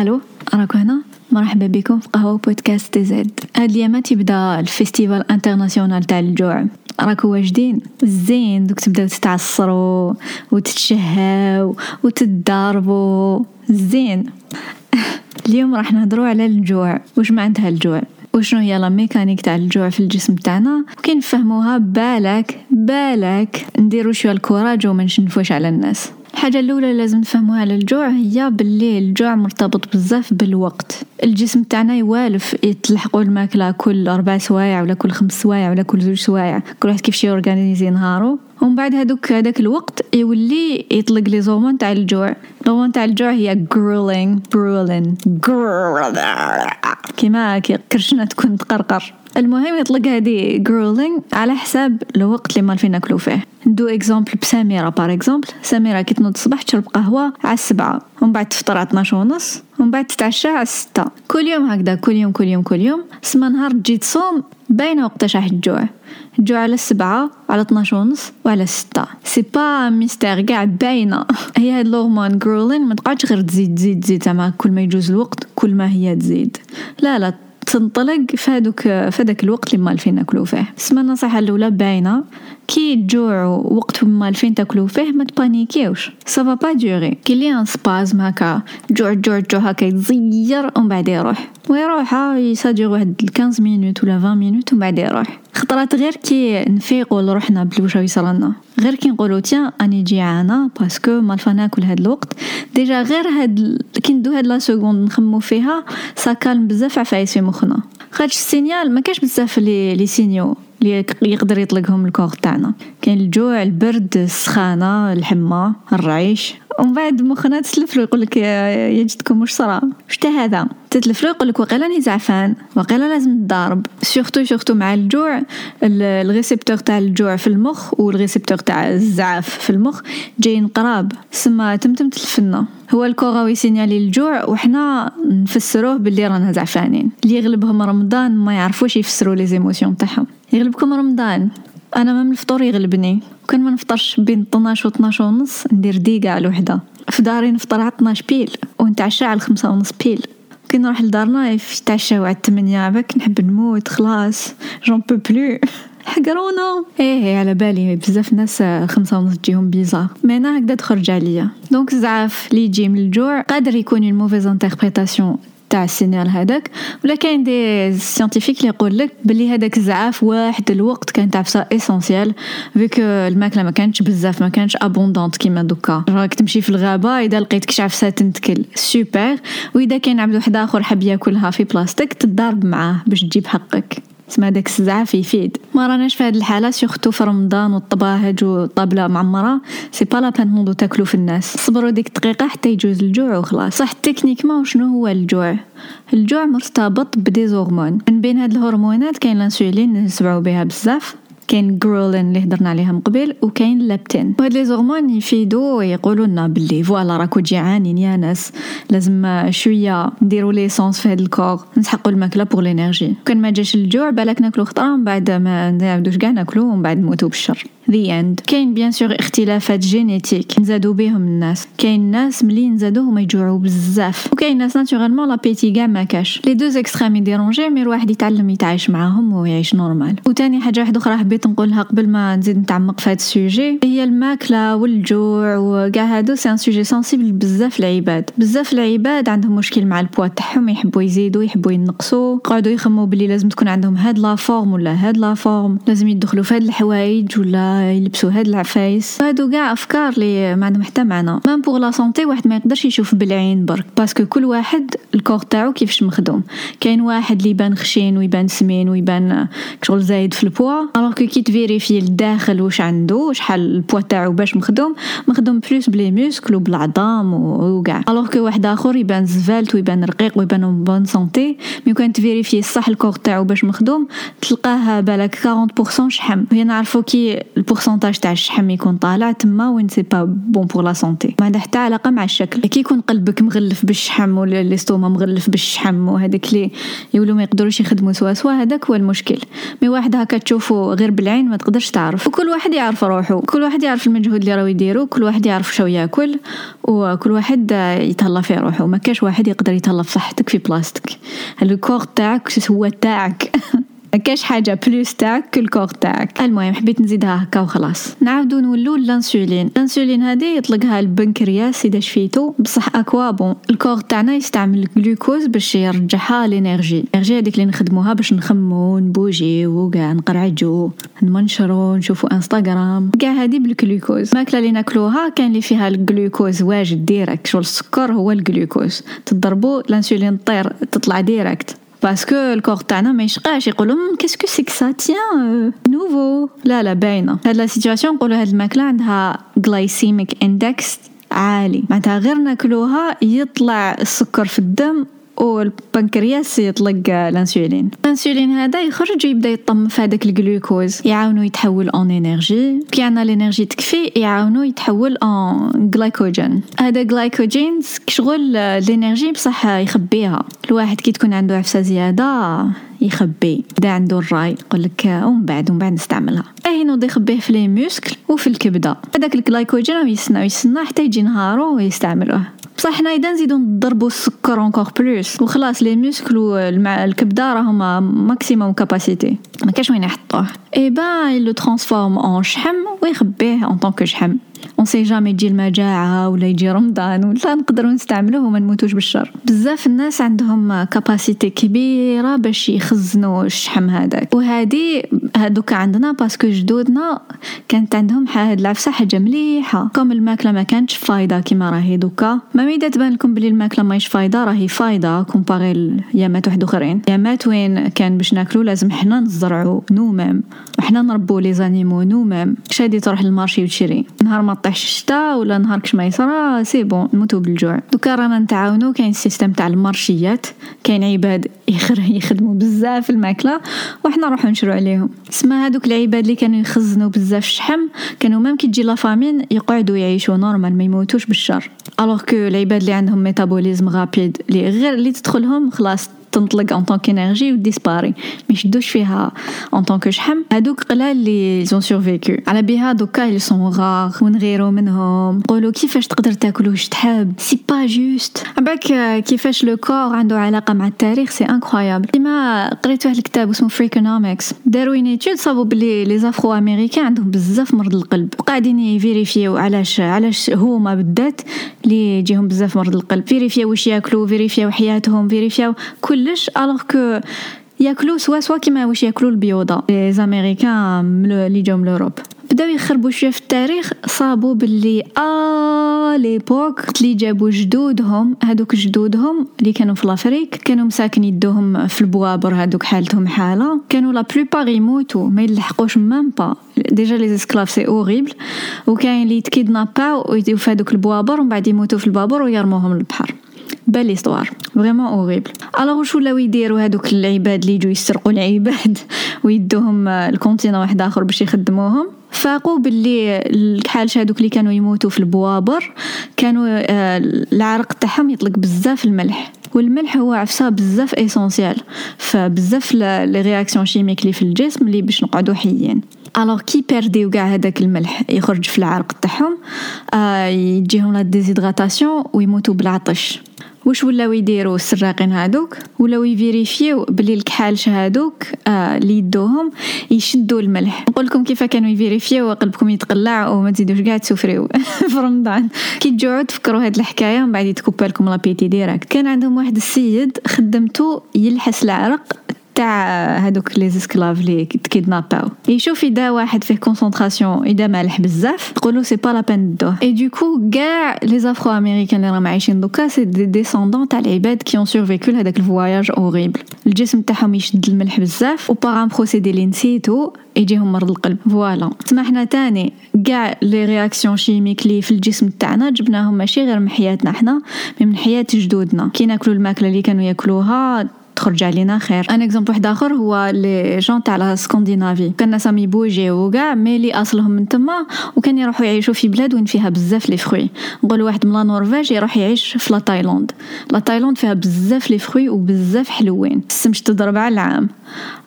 ألو راكو هنا؟ مرحبا بكم في قهوة podcast DZ. هاد اليامات يبدا ال festival international تاع الجوع. راكو واجدين زين دوك تبداو تتعصروا وتتشهاو وتتضاربوا زين. اليوم راح نهضروا على الجوع. واش معناتها الجوع؟ وشنو هي la mécanique تاع الجوع في الجسم تاعنا؟ وكي نفهموها بالك بالك. نديرو شوية ال courage وما نشنفوش على الناس. الحاجة الأولى لازم نفهموها على الجوع هي باللي الجوع مرتبط بزاف بالوقت. الجسم تاعنا يوالف يتلحقوا الماكلة كل أربع سوايع ولا كل خمس سوايع ولا كل زوج سوايع. كل واحد كيفاش ي organiser نهارو. ومن بعد هذوك هذاك الوقت يولي يطلق les hormones تاع الجوع. الهرمون تاع الجوع هي ghréline ghréline كيما كرشنا تكون تقرقر. المهم يطلق هذه ghréline على حساب الوقت اللي مالفين ناكلو فيه. ندو exemple بسميرة par exemple سميرة كي تنوض الصباح تشرب قهوة على السبعة ومن بعد تفطر على 12 ونص ومن بعد تتعشى على الستة كل يوم هكذا كل يوم كل يوم كل يوم. سما نهار تجي تصوم باينة وقتاش راح تجوع تجوع على السبعة على 12 ونص وعلى الستة c'est pas mystère قاع باينة. هي هاد الهرمون ghréline تقعدش غير تزيد تزيد تزيد. زعما كل ما يجوز الوقت كل ما هي تزيد. لا لا. تنطلق في هذاك الوقت اللي مالفين ناكلو فيه. بسما النصيحة الأولى باينة. كي تجوعوا وقت مالفين تاكلو فيه ما ت paniquer يوش. ça va pas durer كي les spasmes هكا. جوع جوع جوع هكا يتزير ومن بعد يروح. ويروح c'est-à-dire واحد 15 minutes ولا 20 minutes ومن بعد يروح. خطرات غير كي نفيقوا لروحنا بلي واش يصرالنا غير كي نقولوا تيا اني جيعانة parce que مالفا ناكل هاد الوقت. déjà غير هاد كي ندو هاد la seconde نخمو فيها ça calme بزاف عفايس في مخنا. خاطش ال signal ما كاش بزاف les les signaux. اللي يقدر يطلقهم ال corps تاعنا. كاين الجوع البرد السخانة الحمى الرعيش. ومن بعد مخنا تسلفلو يقولك يجدكم واش صرا؟ شتا هذا؟ تتلفلو يقولك وقيلا راني زعفان وقيلا لازم تضارب. surtout surtout مع الجوع ال récepteur تاع الجوع في المخ وال récepteur تاع الزعف في المخ. جايين قراب سما تمتم تلفنا. هو الكوغا يسينيالي الجوع وحنا نفسروه باللي رانا زعفانين. اللي يغلبهم رمضان ما يعرفوش يفسروا les émotions تاعهم. يغلبكم رمضان. أنا même الفطور يغلبني. كان ما نفطرش بين 12 و 12 ونص ندير ديقة على الوحدة في داري نفطر على 12 pile ونتعشى على الخمسة ونص pile. كي نروح لدارنا يتعشاو على 8 باش نحب نموت خلاص. j'en peux plus حقرونا إيه على بالي. بزاف ناس خمسة ونص تجيهم bizarre mais أنا هكذا تخرج عليا. donc زعاف اللي يجي من الجوع. قادر يكون une mauvaise interprétation تاع ال signal هذاك ولا كاين des scientifiques اللي يقول لك بلي هذاك الزعاف واحد الوقت كان تاع ça essentiel فيك الماكلة ما كانتش بزاف ما كانتش abondante كيما دوكا. راك تمشي في الغابة إذا لقيت كش عفسه تنتكل. سوبر وإذا كاين عبد واحد آخر حاب ياكلها في بلاصتك تضارب معاه باش تجيب حقك. تسمى داك الزعاف يفيد ما راناش في هاد الحالة surtout في رمضان والطباهج والطابله معمره c'est pas la peine تنوضو تاكلو في الناس. صبروا ديك الدقيقة حتى يجوز الجوع وخلاص. صح techniquement شنو هو الجوع؟ الجوع مرتبط ب des hormones من بين هاد الهرمونات كاين الانسولين نسمعوا بها بزاف. كاين ghréline اللي هضرنا عليها من قبل وكاين leptine وهاد les hormones يفيدو ويقولوا لنا باللي voilà راكو جيعانين يا ناس. لازم شوية نديروا l'essence في هاد ال corps. نسحقوا الماكلة pour l'énergie كان ما جاش الجوع بالك ناكلو خطرة من بعد ما نعاودوش كاع ناكلو ومن بعد نموتو بالشر. the end كاين bien sûr اختلافات génétiques نزادو بهم الناس. كاين ناس ملي نزادو هما يجوعوا بزاف. وكاين ناس naturellement l'appétit كاع ما كاش. les deux extrêmes يديرونجي mais الواحد يتعلم يتعايش معاهم ويعيش normal وتاني حاجة واحدة أخرى حبيت نقولها قبل ما نزيد نتعمق في هذا ال sujet هي الماكلة والجوع وكاع هادو c'est un sujet sensible بزاف العباد بزاف العباد عندهم مشكل مع البوا تاعهم يحبوا يزيدوا يحبوا ينقصوا. قعدوا يخموا بلي لازم تكون عندهم هاد la forme ولا هاد la forme. لازم يدخلوا في هاد الحوايج ولا يلبسوا هاد العفايس. هادو كاع أفكار اللي ما عندهم حتى معنى même pour la santé واحد ما يقدرش يشوف بالعين برك. parce que كل واحد ال corps تاعو كيفاش مخدوم. كاين واحد اللي يبان خشين ويبان سمين ويبان شغل زايد في ال poids alors que كي تفيريفي الداخل واش عنده شحال البوا تاعو باش مخدوم مخدوم plus ب les muscles وبالعظام وكاع alors que واحد آخر يبان زفالت ويبان رقيق ويبان bonne santé mais كان تفيريفي الصح ال corps تاعو باش مخدوم تلقاه بالك 40% شحم. هي نعرفو كي ال pourcentage تاع الشحم يكون طالع تما وين c'est pas bon pour la santé ما عندها حتى علاقة مع الشكل. كي يكون قلبك مغلف بالشحم ولا ال estomac مغلف بالشحم وهذاك اللي يولو ما يقدروش يخدموا سوا سوا هذاك هو المشكل. mais واحد هكا تشوفو غير بالعين ما تقدرش تعرف. وكل واحد يعرف روحه. كل واحد يعرف المجهود اللي راهو يديرو. كل واحد يعرف شو ياكل. وكل واحد يتهلا في روحه. ما كاش واحد يقدر يتهلا في صحتك في بلاصتك. ال corps تاعك هو تاعك. كاش حاجة plus تاعك ال corps تاعك المهم حبيت نزيدها هكا وخلاص. نعاودو نولو l'insuline ال insuline هذه يطلقها البنكرياس اذا شفيتو. بصح à quoi bon ال corps تاعنا يستعمل الجلوكوز باش يرجعها l'énergie ال énergie هذيك اللي نخدموها باش نخمو نبوجيو وكاع نقرعجو نمنشرو نشوفو انستغرام كاع هذه بالجلوكوز الماكله اللي ناكلوها كان اللي فيها الجلوكوز واجد direct شغل السكر هو الجلوكوز تضربو الانسولين طير تطلع direct parce que ال corps تاعنا ما يشقاش يقولوا qu'est-ce que c'est ça tiens nouveau لا لا باينه هاد la situation نقولوا هاد الماكله عندها glycemic index عالي معناتها غير ناكلوها يطلع السكر في الدم والبنكرياس يطلق الانسولين. الانسولين هذا يخرج ويبدأ يطم في هذاك الجلوكوز. يعاونو يتحول en énergie. كي عندنا ال énergie تكفي يعاونو يتحول en glycogène هذا جلايكوجين شغل ال énergie بصح يخبيها. الواحد كي تكون عنده عفسة زيادة يخبي. دا عنده الرأي يقول لك ومن بعد ومن بعد نستعملها. اي نوض يخبيه في les muscles وفي الكبدة. هذاك الجلايكوجين ويسنى ويسنى حتى يجي نهارو ويستعملوه بصح حنا إذا نزيدو نضربو السكر encore plus وخلاص les muscles والكبده راهم maximum capacité ما كاش وين يحطوه. eh ben le transforme en شحم ويخبيه en tant que شحم. on sait jamais تجي المجاعة ولا يجي رمضان ولا نقدروا نستعملوه وما نموتوش بالشر بزاف الناس عندهم capacité كبيرة باش يخزنوا الشحم هذاك وهذه هادوك عندنا parce que جدودنا كانت عندهم هاد العفسة حاجة مليحة comme الماكلة ما كانتش فايدة كيما راهي دوكا ما ميدا تبان لكم بلي الماكلة ماهيش فايدة راهي فايدة comparé الايامات واحد اخرين ايامات وين كان باش ناكلو لازم حنا نزرعو nous-mêmes وحنا نربو les animaux nous-mêmes شادي تروح للمارشي وتشري نهار ما طيحش الشتا ولا نهار كش ما يصرى c'est bon نموتو بالجوع. دوكا رانا نتعاونو كاين ال système تاع المارشيات كاين عباد يخدموا بزاف الماكلة وحنا نروحو نشرو عليهم. سما هادوك العباد اللي كانوا يخزنوا بزاف الشحم كانوا même كي تجي la famine يقعدوا يعيشوا normal ما يموتوش بالشر. alors que العباد اللي عندهم métabolisme rapide اللي غير اللي تدخلهم خلاص تنطلق en tant que énergie وديسباري ما يشدوش فيها en tant que شحم هادوك قلال اللي ils ont survécu على بها دوكا اللي sont rares ونغيرو منهم نقولوا كيفاش تقدر تاكل واش تحب c'est pas juste عباك كيفاش le corps عنده علاقه مع التاريخ c'est incroyable كيما قريت واحد الكتاب اسمه Freakonomics داروا une étude صابوا بلي les Afro-Américains عندهم بزاف مرض القلب وقاعدين يفيريفيو علاش علاش هما بالذات اللي يجيهم بزاف مرض القلب فيريفيو واش ياكلوا فيريفيو حياتهم فيريفيو كل كلش alors que ياكلو سوا سوا كيما واش ياكلو البيوضة؟ les Américains اللي جاو من l'Europe بداو يخربوا شوية في التاريخ صابوا باللي à l'époque اللي جابوا جدودهم هذوك جدودهم اللي كانوا في l'Afrique كانوا مساكن يدوهم في البوابر هذوك حالتهم حالة. كانوا la plupart يموتوا ما يلحقوش même pas déjà les esclaves c'est horrible وكاين اللي يتكيدناباو ويديو في هذوك البوابر ومن بعد يموتوا في البابور ويرموهم للبحر. بال l'histoire vraiment horrible alors واش ولاو يديروا هذوك العباد اللي يجوا يسرقوا العباد ويدوهم ال continent واحد آخر باش يخدموهم؟ فاقوا باللي الكحالش هذوك اللي كانوا يموتوا في البوابر كانوا آه، العرق تاعهم يطلق بزاف الملح والملح هو عفسه بزاف essentiel فبزاف les réactions chimiques اللي في الجسم اللي باش نقعدوا حيين. alors كي يبيرديو كاع هذاك الملح يخرج في العرق تاعهم يجيهم la déshydratation ويموتوا بالعطش واش ولاو يديروا السراقين هادوك ولاو يفيريفيو بلي الكحالش هادوك اللي يدوهم يشدوا الملح نقول لكم كيف كانوا يفيريفيو قلبكم يتقلع وما تزيدوش كاع تسوفريو في رمضان كي تجوعوا تفكروا هاد الحكاية من بعد يتكوبا لكم l'appétit direct كان عندهم واحد السيد خدمته يلحس العرق تاع هادوك les esclaves اللي تكيدناباو يشوف اذا واحد فيه concentration اذا مالح بزاف يقولوا c'est pas la peine تدوه et du coup كاع les Afro-Américains اللي راهم عايشين دوكا c'est des descendants تاع العباد qui ont survécu لهداك ال voyage horrible الجسم تاعهم يشد الملح بزاف و par un procédé اللي نسيتو يجيهم مرض القلب. voilà تسمى حنا تاني كاع لي رياكسيون شيميك لي في الجسم تاعنا جبناهم ماشي غير من حياتنا حنا من حياة جدودنا. كي ناكلو الماكلة اللي كانوا ياكلوها تخرج علينا خير. un exemple واحد آخر هو les gens تاع la Scandinavie كان ناس يبوجيو كاع mais اللي أصلهم من تما وكان يروحوا يعيشوا في بلاد وين فيها بزاف les fruits نقول واحد من la Norvège يروح يعيش في la Thaïlande la Thaïlande فيها بزاف les fruits وبزاف حلوين. السمش تضرب على العام.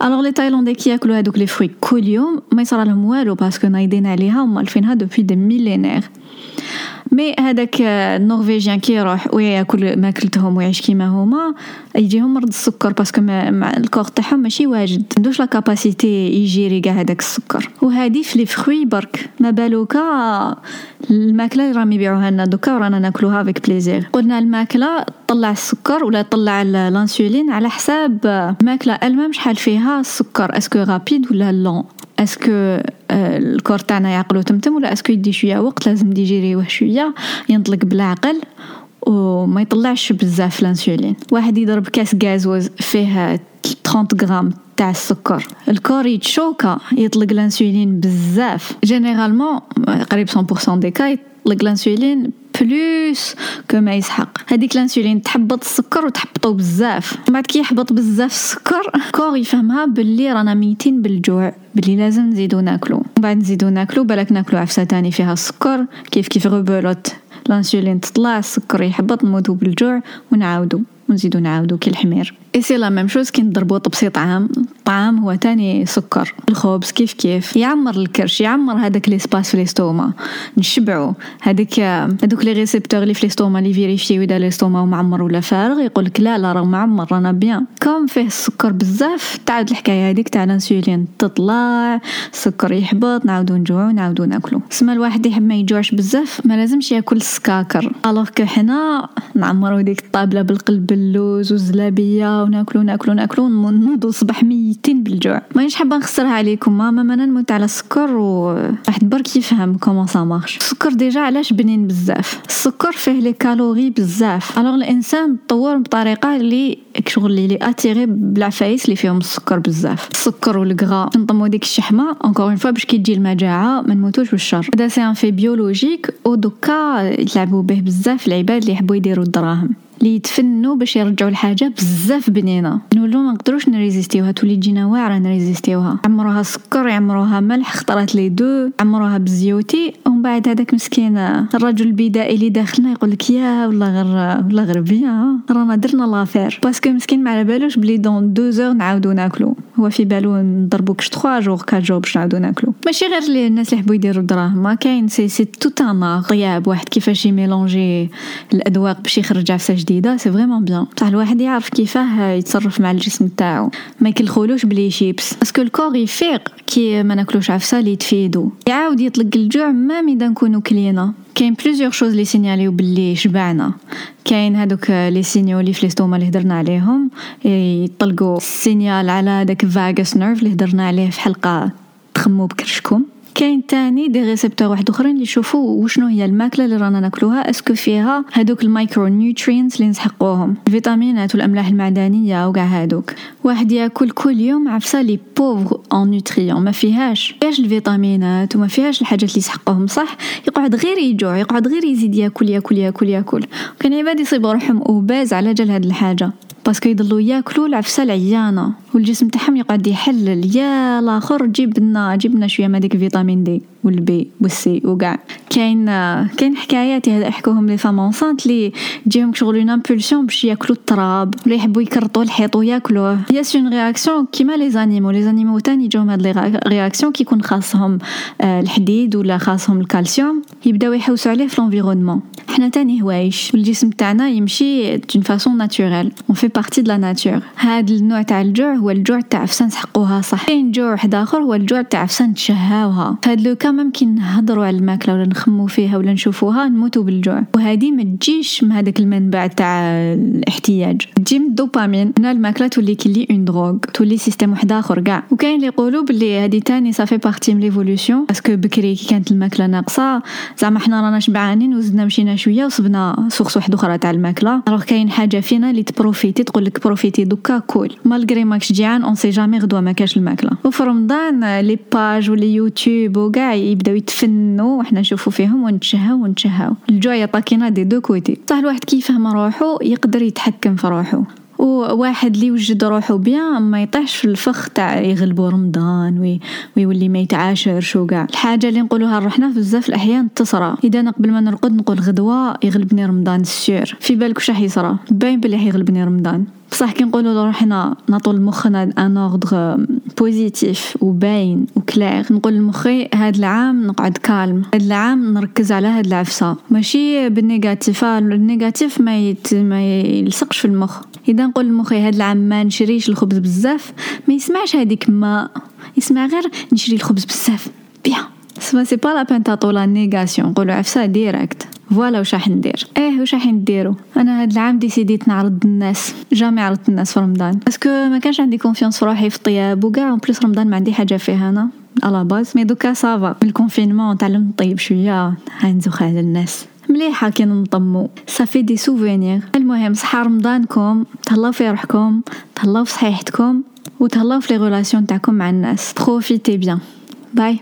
alors les Thaïlandais كي ياكلوا هذوك les fruits كل يوم ما يصرى لهم والو parce que نايدين عليها ومالفينها depuis des millénaires mais هذاك ال Norvégien كي يروح وياكل ماكلتهم ويعيش كيما هما يجيهم مرض السكر parce que مع ال corps تاعهم ماشي واجد. عندوش la capacité يجيري كاع هذاك السكر. وهذه في les fruits برك. ما بالوكا الماكلة اللي راهم يبيعوها لنا دوكا ورانا ناكلوها avec plaisir قلنا الماكلة تطلع السكر ولا تطلع الانسولين على حساب الماكله المام شحال فيها السكر. est-ce que rapide ولا lente est-ce que ال corps تاعنا يعقلو تمتم ولا est-ce que يدي شوية وقت لازم ديجيريوه شوية ينطلق بالعقل وما يطلعش بزاف الانسولين. واحد يضرب كاس غازوز فيه 30 غرام تاع السكر. ال corps يتشوكا يطلق الانسولين بزاف. généralement قريب 100% des cas الإنسولين plus que ما يسحق. هذيك الإنسولين تحبط السكر وتحبطو بزاف. بعد كي يحبط بزاف السكر corps يفهمها باللي رانا ميتين بالجوع باللي لازم نزيدو ناكلو. بعد نزيدو ناكلو بالك ناكلو عفسة تاني فيها السكر كيف كيف rebelote الإنسولين تطلع السكر يحبط نموتو بالجوع ونعاودو. ونزيدو نعاودو كي الحمير. et c'est la même chose كي نضربو طبسي طعام الطعام هو تاني سكر. الخبز كيف كيف؟ يعمر الكرش. يعمر هذاك l'espace في l'estomac نشبعو. هذيك هذوك les récepteurs اللي في l'estomac اللي فيريفيو إذا l'estomac معمر ولا فارغ يقول لك لا لا راه معمر رانا bien. comme فيه السكر بزاف تعاود الحكاية هذيك تاع الانسولين تطلع السكر يحبط نعاودو نجوعو نعاودو ناكلو. سما الواحد يحب ما يجوعش بزاف ما لازمش ياكل السكاكر alors que حنا نعمرو ديك الطابلة بالقلب اللوز والزلابيه وناكلو ناكلو ناكلو نوضو الصباح ميتين بالجوع. مانيش حابه نخسرها عليكم. même أنا نموت على السكر واحد برك يفهم comment ça marche. السكر déjà علاش بنين بزاف؟ السكر فيه les calories بزاف. alors الإنسان تطور بطريقة اللي شغل il est attiré بالعفايس اللي فيهم السكر بزاف. السكر و le gras notamment ديك الشحمة. encore une fois باش كي تجي المجاعة ما نموتوش بالشر. هذا c'est un fait biologique ودوكا يلعبوا به بزاف العباد اللي يحبوا يديروا الدراهم اللي يتفننوا باش يرجعوا الحاجة بزاف بنينة. نقولوا ما نقدروش نريزيستيوها تولي تجينا واعرة نريزيستيوها. عمروها سكر يعمروها ملح اخترت لي دو عمروها بزيوتي. ومن بعد هذاك مسكين الرجل البدائي اللي داخلنا يقول لك يا والله غير والله غير bien رانا درنا l'affaire. parce que مسكين ما على بالوش بلي dans deux heures نعاودو ناكلو. هو في بالو نضربو كش 3 jours 4 jours باش نعاودو ناكلو. ماشي غير لي الناس اللي يحبوا يديروا الدراهم كاين c'est c'est tout un art واحد كيفاش يميلونجي الأذواق باش يخرج عفسه جديده c'est vraiment bien بصح الواحد يعرف كيفاه يتصرف مع الجسم تاعو. ما يكلخولوش ب les chips parce que ال corps يفيق كي ما ناكلوش عفسة اللي تفيدو. يعاود يطلق الجوع même اذا نكونو كلينا. كاين plusieurs choses اللي سينياليو باللي شبعنا. كاين هادوك les signaux اللي في l'estomac اللي هدرنا عليهم. يطلقوا signal على داك vagus nerve اللي هدرنا عليه في حلقة تخمو بكرشكم. كاين تاني des récepteurs واحد اخرين اللي يشوفوا وشنو هي الماكلة اللي رانا ناكلوها est-ce que فيها هادوك ال micronutrients اللي نسحقوهم الفيتامينات والأملاح المعدنية وكاع هادوك. واحد ياكل كل يوم عفسة لي pauvre en nutriments ما فيهاش فيهاش الفيتامينات وما فيهاش الحاجات اللي يسحقوهم صح؟ يقعد غير يجوع يقعد غير يزيد ياكل ياكل ياكل ياكل. كان عباد يصيبوا روحهم obèses على جال هاد الحاجة parce que يضلوا ياكلوا العفسة العيانة. والجسم تاعهم يقعد يحلل. يا الآخر جيب لنا جيب لنا شوية من هذيك vitamine D وال B وال C وكاع كاين كاين حكايات يحكوهم les femmes enceintes لي تجيهم شغل une impulsion باش ياكلوا التراب ولا يحبوا يكرطوا الحيط وياكلوه. هي c'est une réaction كيما les animaux les animaux تاني يجيهم هاد les réactions كيكون خاصهم الحديد ولا خاصهم الكالسيوم. يبداو يحوسوا عليه في l'environnement حنا تاني هوايش. والجسم تاعنا يمشي d'une façon naturelle on fait partie de la nature هاد النوع تاع الجوع هو الجوع تاع عفسه نسحقوها صح؟ كاين جوع واحد آخر هو الجوع تاع عفسه نتشهاوها هاد لو كان ممكن نهضروا على الماكلة ولا نخمو فيها ولا نشوفوها نموتوا بالجوع. وهذه ما تجيش من هذاك المنبع تاع الاحتياج. تجي من الدوبامين. هنا الماكلة تولي كلي une drogue تولي système واحد آخر كاع. وكاين اللي يقولوا بلي هذه تاني ça fait partie من l'évolution parce que بكري كي كانت الماكلة ناقصة زعما حنا رانا شبعانين وزدنا مشينا شوية وصبنا source واحدة أخرى تاع الماكلة. alors كاين حاجة فينا اللي ت profiter تقول لك profite دوكا كول. malgré ماكش جيعان on sait jamais غدوه ما كاش الماكله وفي رمضان les pages و les YouTube وكاع يبداو يتفنوا وحنا نشوفوا فيهم ونتشهاو ونتشهاو الجوع يطاكينا des deux côtés صح الواحد كي يفهم روحو يقدر يتحكم في روحو وواحد اللي يوجد روحو bien ما يطيحش في الفخ تاع يغلبو رمضان وي ويولي ما يتعاشرش وكاع الحاجة اللي نقولوها لروحنا في بزاف الاحيان تصرى اذا أنا قبل ما نرقد نقول غدوه يغلبني رمضان سير في بالك واش راح يصرى باين بلي حيغلبني رمضان بصح كي نقولوا لروحنا نعطو لمخنا un ordre positif وباين و clair نقول لمخي هاد العام نقعد calme هاد العام نركز على هاد العفسة. ماشي بال négatif ال négatif ما يت... ما يلصقش في المخ. إذا نقول لمخي هاد العام ما نشريش الخبز بزاف ما يسمعش هذيك ما يسمع غير نشري الخبز بزاف. bien. c'est pas la peine تعطو la négation نقولو عفسه directe voilà واش راح ندير؟ إيه واش راح نديرو؟ أنا هاد العام ديسيديت نعرض الناس jamais عرضت الناس في رمضان. parce que ما كانش عندي confiance في روحي في الطياب وكاع en plus رمضان ما عندي حاجة فيها أنا على base mais دوكا ça va ال confinement تعلمت نطيب شوية هنزوخ على الناس. مليحة كي نطمو ça fait des souvenirs المهم صحة رمضانكم تهلاو في روحكم تهلاو في صحيحتكم وتهلاو في لي تاعكم مع الناس. profitez bien bye